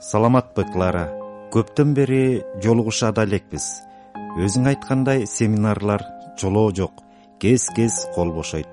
саламатпы клара көптөн бери жолугушада элекпиз. Өзүң айткандай семинарлар жолоо жок кез кез кол бошойт.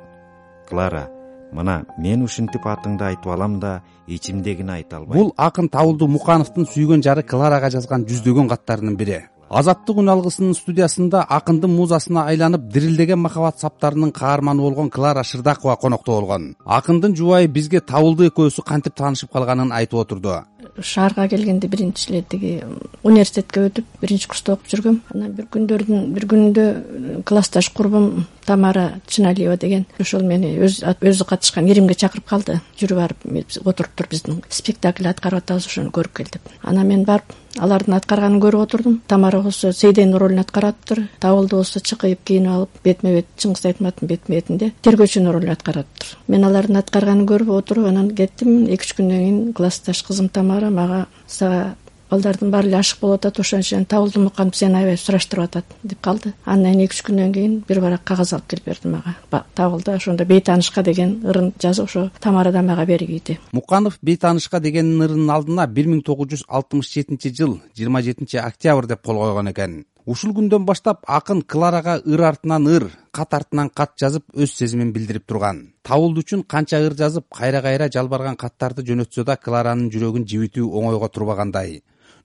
Клара мына мен ушинтип атыңды айтып алам да ичимдегини айта албайм. Бул акын табылдуу мукановдун сүйгөн жары кларага жазган жүздөгөн каттарынын бири. Азаттык үн алгысынын студиясында акындын музасына айланып дирилдеген махабат саптарынын каарманы болгон клара шырдакова конокто болгон. Акындын жубайы бизге табылдуу экөөсү кантип таанышып калганын айтып отурду шаарга келгенде биринчи эле тиги университетке өтүп биринчи курста окуп жүргөм. Анан бир күндөрдүн бир күнүндө классташ курбум тамара чыналиева деген ошол мени өзү катышкан иримге чакырып калды. Жүрү барып отуруп тур биздин спектакль аткарып атабыз ошону көрүп кел деп анан мен барып алардын аткарганын көрүп отурдум. Тамара болсо сейденин ролун аткарып атыптыр табылды болсо чыкыйып кийинип алып бетме бет чыңгыз айтматовдун бетме бетинде тергөөчүнүн ролун аткарып атыптыр мен алардын аткарганын көрүп отуруп анан кеттим. Эки үч күндөн кийин классташ кызым тамара мага сага балдардын баары эле ашык болуп атат. Ошон үчүн табылды муканов сени аябай сураштырып атат деп калды. Андан кийин эки үч күндөн кийин бир барак кагаз алып келип берди мага. Табылды. Ошондо бейтаанышка деген ырын жазып ошо тамарадан мага берип ийди муканов бейтаанышка деген ырынын алдына бир миң тогуз жүз алтымыш жетинчи жыл жыйырма жетинчи октябрь деп кол койгон экен ушул күндөн баштап акын кларага ыр артынан ыр кат артынан кат жазып өз сезимин билдирип турган. Табылды үчүн канча ыр жазып кайра кайра жалбарган каттарды жөнөтсө да кларанын жүрөгүн жибитүү оңойго турбагандай.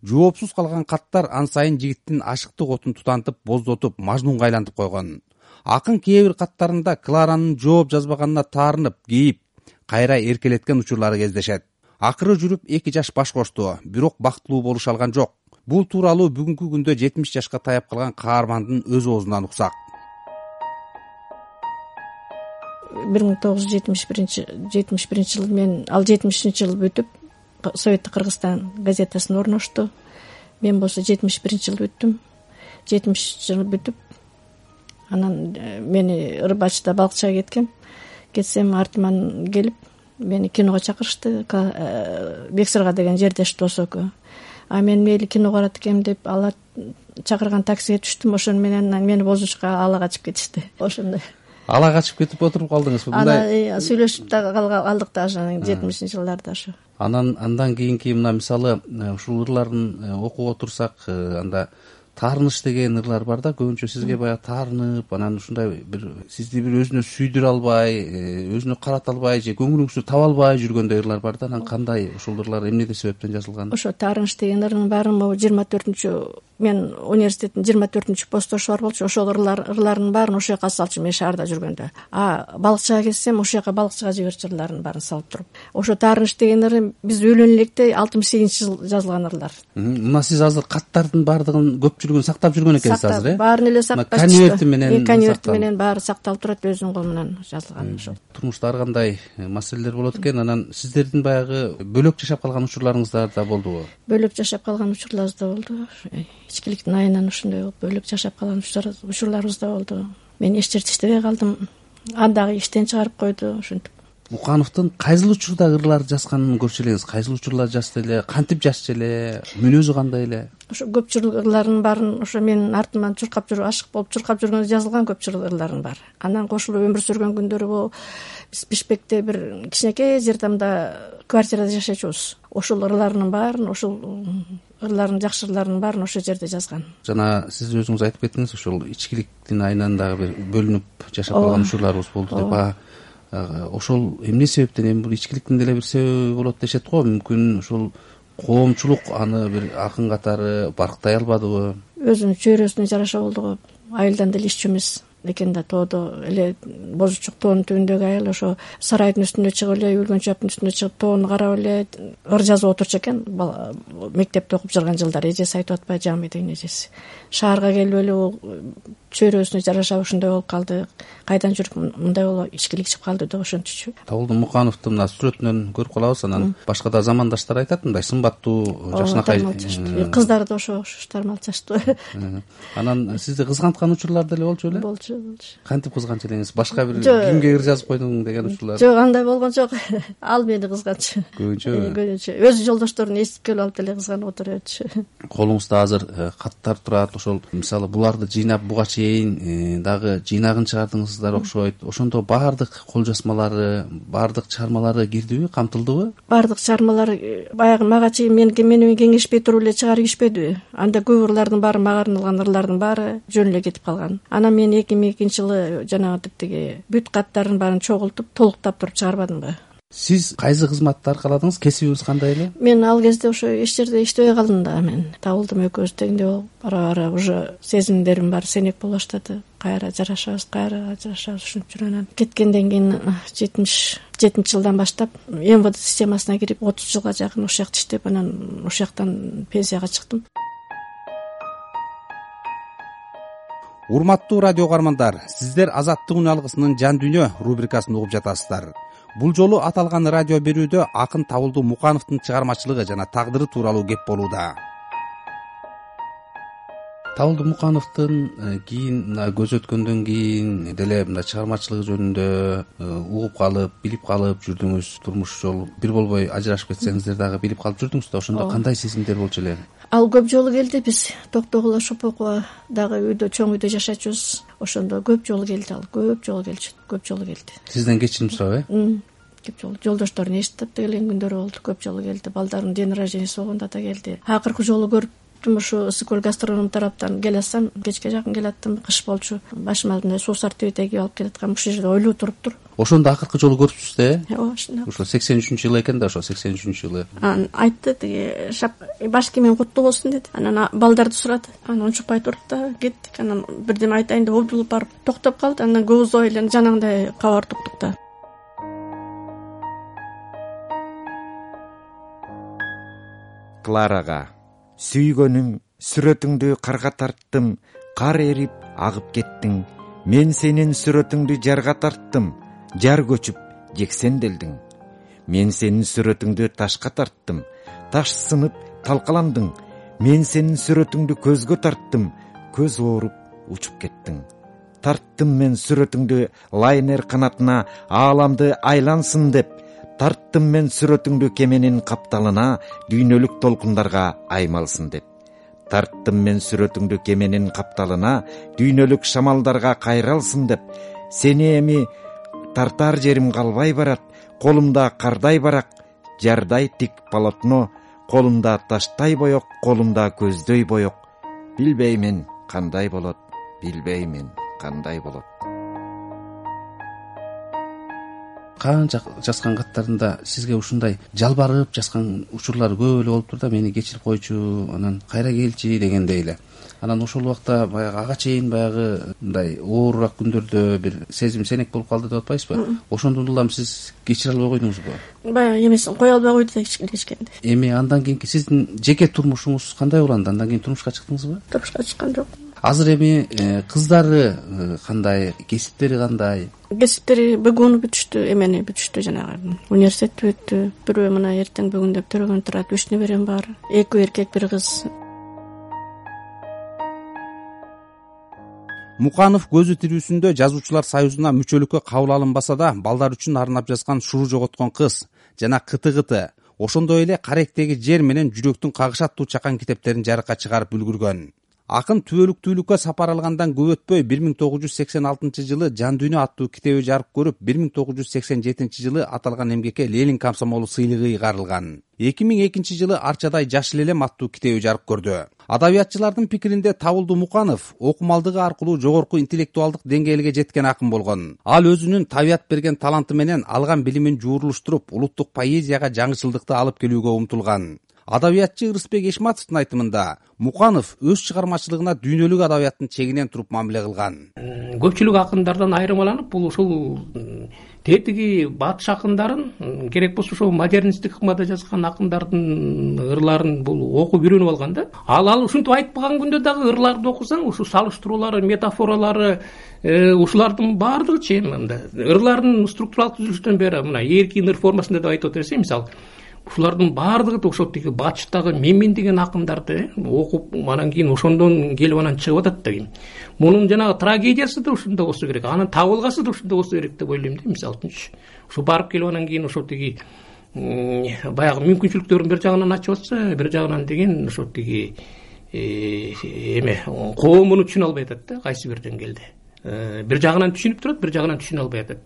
Жоопсуз калган каттар ан сайын жигиттин ашыктык отун тутантып боздотуп мажнунга айлантып койгон. Акын кээ бир каттарында кларанын жооп жазбаганына таарынып кейип кайра эркелеткен учурлары кездешет. Акыры жүрүп эки жаш баш кошту бирок бактылуу болуша алган жок бул тууралуу бүгүнкү күндө жетимиш жашка таяп калган каармандын өз оозунан уксак. Бир миң тогуз жүз жетимиш биринчи жетимиш биринчи жылы мен ал жетимишинчи жылы бүтүп советтик кыргызстан газетасына орношту. Мен болсо жетимиш биринчи жылы бүттүм. Жетимишинчи жылы бүтүп анан э, мени рыбачыда балыкчыга кеткем кетсем артыман келип мени киного чакырышты. Э, бексырга деген жердеш дос экөө а мен мейли киного барат экенм деп алар чакырган таксиге түштүм. Ошону менен анан мени бозучка ала качып кетишти. Ошондой. Ала качып кетип отуруп калдыңызбы? Мындай анан сүйлөшүп да калдык да ошо жетимишинчи жылдарда ошо. Анан андан кийинки мына мисалы э, ушул ырларын э, окуп отурсак э, анда таарыныч деген ырлар бар да. Көбүнчө сизге баягы таарынып анан ушундай бир сизди бир өзүнө сүйдүрө албай өзүнө карата албай же көңүлүңүздү таба албай жүргөндөй ырлар бар да. Анан кандай ушул ырлар эмнеде себептен жазылган? Ошо таарыныч деген ырдын баарын могу жыйырма төртүнчү мен университеттин жыйырма төртүнчү посттошу бар болчу ошол ырлардын баарын ошол жака салчу мен шаарда жүргөндө. А балыкчыга кетсем ошол жака балыкчыга жиберчү ырлардын баарын салып туруп. Ошо таарыныч деген ыр биз үйлөнө электе алтымыш сегизинчи жылы жазылган ырлар. Мына сиз азыр каттардын баардыгын көпчүлүгүн сактап жүргөн экенсиз азыр э? баарын эле сактап конверти менен конверти менен баары сакталып турат өзүмдүн колум менен жазылган ошол турмушта ар кандай маселелер болот экен. Анан сиздердин баягы бөлөк жашап калган учурларыңыздар да болдубу бөлөк жашап калган учурларыбыз да болду. Ичкиликтин айынан ушундай болуп бөлөк жашап калган учурларыбыз да болду. Мен эч жерде иштебей калдым. Андагы иштен чыгарып койду ушинтип. Мукановдун кайсыл учурда ырлар жазганын көрчү элеңиз кайсыл учурлар жазды эле кантип жазчу эле мүнөзү кандай эле ошо көпчүлүк ырларынын баарын ошо менин артыман чуркап жүрүп ашык болуп чуркап жүргөндө жазылган көпчүлүк ырларынын баары. Андан кошулуп өмүр сүргөн күндөрү могу биз бишкекте бир кичинекей жертамда квартирада жашачубуз ошол ырларынын баарын ошол ырларын жакшы ырларынын баарын ошол жерде жазган. Жана сиз өзүңүз айтып кеттиңиз ошол ичкиликтин айынан дагы бир бөлүнүп жашап калган учурларыбыз болду деп ошол эмне себептен эми бул ичкиликтин деле бир себеби болот дешет го. Мүмкүн ушул коомчулук аны бир акын катары барктай албадыбы? Өзүнүн чөйрөсүнө жараша болду го айылдан деле иччү эмес. Экен да тоодо эле бозучук тоонун түбүндөгү айыл ошо сарайдын үстүнө чыгып эле үлгөн чаптын үстүнө чыгып тоону карап эле ыр жазып отурчу экен. Мектепте окуп жүргөн жылдары эжеси айтып атпайбы деген эжеси. Шаарга келип эле чөйрөсүнө жараша ушундай болуп калды. Кайдан жүрүп мындай болуп ичкилик ичип калды деп ошентчүчү табылды мукановду мына сүрөтүнөн көрүп калабыз анан. Башка да замандаштар айтат мындай сымбаттуу жакшынакай кыздары да ошого окшош тармалчаштуу анан сизди кызганткан учурлар деле болчу беле болчу болчу. Кантип кызганчу элеңиз башка бир кимге ыр жазып койдуң деген учурлар. Жок андай болгон жок. Ал мени кызганчу. Көбүнчө көбүнчө өз жолдошторун эсип келип алып деле кызганып отура берчү колуңузда азыр э, каттар турат. Ошол мисалы буларды жыйнап буга чейин э, дагы жыйнагын чыгардыңыздар окшойт. Ошондо баардык кол жазмалары баардык чыгармалары кирдиби камтылдыбы? Баардык чыгармалар э, баягы мага чейин мени менен кеңешпей туруп эле чыгарып ийишпедиби анда көп ырлардын баары мага арналган ырлардын баары жөн эле кетип калган. Анан мен эки миң экинчи жылы жанагы типтиги бүт каттардын баарын чогултуп толуктап туруп чыгарбадымбы сиз кайсы кызматты аркаладыңыз? Кесибиңиз кандай эле? Мен ал кезде ошо эч жерде иштебей калдым да мен табылдым экөөбүз тегиндей болуп бара бара уже сезимдерим баары сенек боло баштады кайра жарашабыз кайра ажырашабыз ушинтип жүрүп анан кеткенден кийин жетимиш жетинчи жылдан баштап мвд системасына кирип отуз жылга жакын ошол жакта иштеп анан ошол жактан пенсияга чыктым. Урматтуу радио каармандар сиздер азаттык үн алгысынын жан дүйнө рубрикасын угуп жатасыздар бул жолу аталган радио берүүдө акын табылдуу мукановдун чыгармачылыгы жана тагдыры тууралуу кеп болууда табылдуу мукановдун э, кийин мына көз өткөндөн кийин деле мындай чыгармачылыгы жөнүндө э, угуп калып билип калып жүрдүңүз турмуш жолу бир болбой ажырашып кетсеңиздер дагы билип калып жүрдүңүз да. Ошондо кандай сезимдер болчу эле? Ал көп жолу келди. Биз токтогула шопокова дагы үйдө чоң үйдө жашачубуз ошондо көп жолу келди ал. Көп жолу келчү көп жолу келди. Сизден кечирим сурап э? Көп жолу. Жолдошторун эсиптеп да келген күндөрү болду. Көп жолу келди. Балдарынын день рожденияси болгондо да келди. Акыркы жолу көрүптүм ушу ысык көл гастроном тараптан келе атсам кечке жакын келаттым кыш болчу. Башыма мындай суусар тебет эгип алып келаткам ушул жерде ойлуу туруптур ошондо акыркы жолу көрүпсүз да э ооба ошондо ошо сексен үчүнчү жылы экен да ошо сексен үчүнчү жылы. Анан айтты тиги баш кийимиң куттуу болсун деди. Анан балдарды сурады. Анан унчукпай туруп да кеттик. Анан бирдеме айтайын деп умтулуп барып токтоп калды. Анан көп узабай эле жанагындай кабарды уктук да. Кларага сүйгөнүм сүрөтүңдү карга тарттым кар эрип агып кеттиң. Мен сенин сүрөтүңдү жарга тарттым жар көчүп жексенделдиң. Мен сенин сүрөтүңдү ташка тарттым таш сынып талкаландың. Мен сенин сүрөтүңдү көзгө тарттым көз ооруп учуп кеттиң. Тарттым мен сүрөтүңдү лайнер канатына ааламды айлансын деп тарттым мен сүрөтүңдү кеменин капталына дүйнөлүк толкундарга аймалсын деп. Тарттым мен сүрөтүңдү кеменин капталына дүйнөлүк шамалдарга кайралсын деп. Сени эми тартаар жерим калбай барат колумда кардай барак жардай тик полотно колумда таштай боек колумда көздөй боек. Билбеймин кандай болот билбеймин кандай болот канча жазган каттарында сизге ушундай жалбарып жазган учурлар көп эле болуптур да мени кечирип койчу анан кайра келчи дегендей эле. Анан ошол убакта баягы ага чейин баягы мындай оорураак күндөрдө бир сезим сенек болуп калды деп атпайсызбы? Ошондон улам сиз кечире албай койдуңузбу? Баягы эмесин кое албай койду да кечкенде эми андан кийинки сиздин жеке турмушуңуз кандай уланды андан кийин турмушка чыктыңызбы? Турмушка чыккан жок азыр эми э, кыздары э, кандай кесиптери кандай? Кесиптери бгуну бүтүштү эмени бүтүштү жанагы? Университетти бүттү бирөө мына эртең бүгүн деп төрөгөн турат үч неберем бар. Экөө эркек бир кыз. Муканов көзү тирүүсүндө жазуучулар союзуна мүчөлүккө кабыл алынбаса да балдар үчүн арнап жазган шуру жоготкон кыз жана кыты кыты ошондой эле каректеги жер менен жүрөктүн кагышы аттуу чакан китептерин жарыкка чыгарып үлгүргөн акын түбөлүктүүлүккө сапар алгандан көп өтпөй бир миң тогуз жүз сексен алтынчы жылы жан дүйнө аттуу китеби жарык көрүп бир миң тогуз жүз сексен жетинчи жылы аталган эмгекке ленин комсомолу сыйлыгы ыйгарылган. Эки миң экинчи жылы арчадай жашыл элем аттуу китеби жарык көрдү. Адабиятчылардын пикиринде табылдуу муканов окумалдыгы аркылуу жогорку интеллектуалдык деңгээлге жеткен акын болгон. Ал өзүнүн табият берген таланты менен алган билимин жуурулуштуруп улуттук поэзияга жаңычылдыкты алып келүүгө умтулган адабиятчы ырысбек эшматовдун айтымында муканов өз чыгармачылыгына дүйнөлүк адабияттын чегинен туруп мамиле кылган. Көпчүлүк акындардан айырмаланып бул ушул тетиги батыш акындарын керек болсо ошол модернисттик ыкмада жазган акындардын ырларын бул окуп үйрөнүп алган да. Ал ал ушинтип айтпаган күндө дагы ырларды окусаң ушул салыштыруулары метафоралары э, ушулардын баардыгычы эми мындай ырлардын структуралык түзүлүшүнөн бери мына эркин ыр формасында деп айтып атабыз э мисалы ушулардын баардыгы да ошо тиги. Батыштагы менмен деген акындарды окуп анан кийин ошондон келип анан чыгып атат да мунун жанагы трагедиясы да ушундай болсо керек анын табылгасы да ушундай болсо керек деп ойлойм да мисалы үчүнчү ушу барып келип анан кийин ошо тиги баягы мүмкүнчүлүктөрүн бир жагынан ачып атса бир жагынан деген ошо тиги э, эме коом муну түшүнө албай атат да кайсы бир деңгээлде э, бир жагынан түшүнүп турат бир жагынан түшүнө албай атат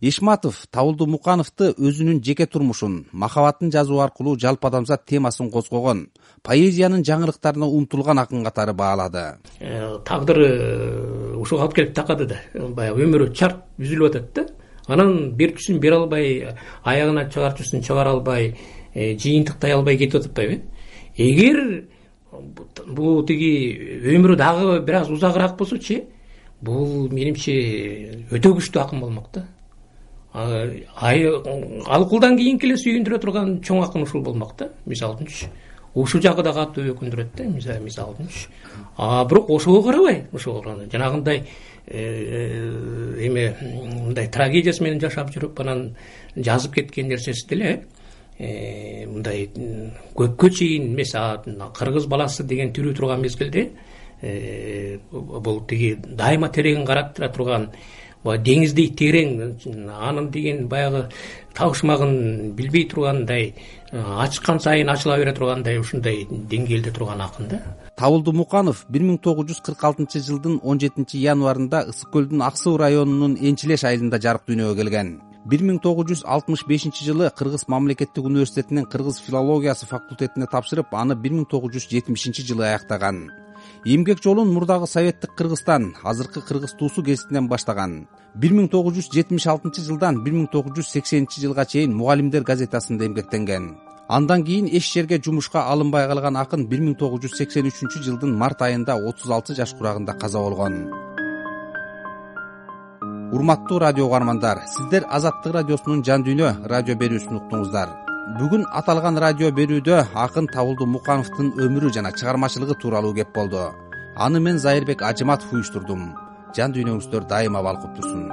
ишматов табылдуу мукановду өзүнүн жеке турмушун махабатын жазуу аркылуу жалпы адамзат темасын козгогон поэзиянын жаңылыктарына умтулган акын катары баалады. Э, тагдыры ушуга алып келип такады да. Баягы өмүрү чарт үзүлүп атат да. Анан берчүсүн бере албай аягына чыгарчусун чыгара албай э, жыйынтыктай албай кетип атпайбы эгер бул тиги өмүрү дагы бир аз узагыраак болсочу бул менимче өтө күчтүү акын болмок да алкулдан кийинки эле сүйүндүрө турган чоң акын ушул болмок да мисалы үчүнчү ушул жагы да катуу өкүндүрөт да мисалы үчүнчү а бирок ошого карабай ошого жанагындай э, эме мындай трагедиясы менен жашап жүрүп анан жазып кеткен нерсеси деле э, мындай көпкө чейин эмес кыргыз баласы деген тирүү турган мезгилде э, бул тиги дайыма тереңин карап турган деңиздей терең анын деген баягы табышмагын билбей тургандай ачкан сайын ачыла бере тургандай ушундай деңгээлде турган акын да. Табылдуу муканов бир миң тогуз жүз кырк алтынчы жылдын он жетинчи январында ысык көлдүн ак суу районунун энчилеш айылында жарык дүйнөгө келген. бир миң тогуз жүз алтымыш бешинчи жылы кыргыз мамлекеттик университетинин кыргыз филологиясы факультетине тапшырып аны бир миң тогуз жүз жетимишинчи жылы аяктаган эмгек жолун мурдагы советтик кыргызстан азыркы кыргыз туусу гезитинен баштаган. Бир миң тогуз жүз жетимиш алтынчы жылдан бир миң тогуз жүз сексенинчи жылга чейин мугалимдер газетасында эмгектенген андан кийин эч жерге жумушка алынбай калган акын бир миң тогуз жүз сексен үчүнчү жылдын март айында отуз алты жаш курагында каза болгон. Урматтуу радио угармандар сиздер азаттык радиосунун жан дүйнө радио берүүсүн уктуңуздар бүгүн аталган радио берүүдө акын табылдуу мукановдун өмүрү жана чыгармачылыгы тууралуу кеп болду. Аны мен зайырбек ажыматов уюштурдум. Жан дүйнөңүздөр дайыма балкып турсун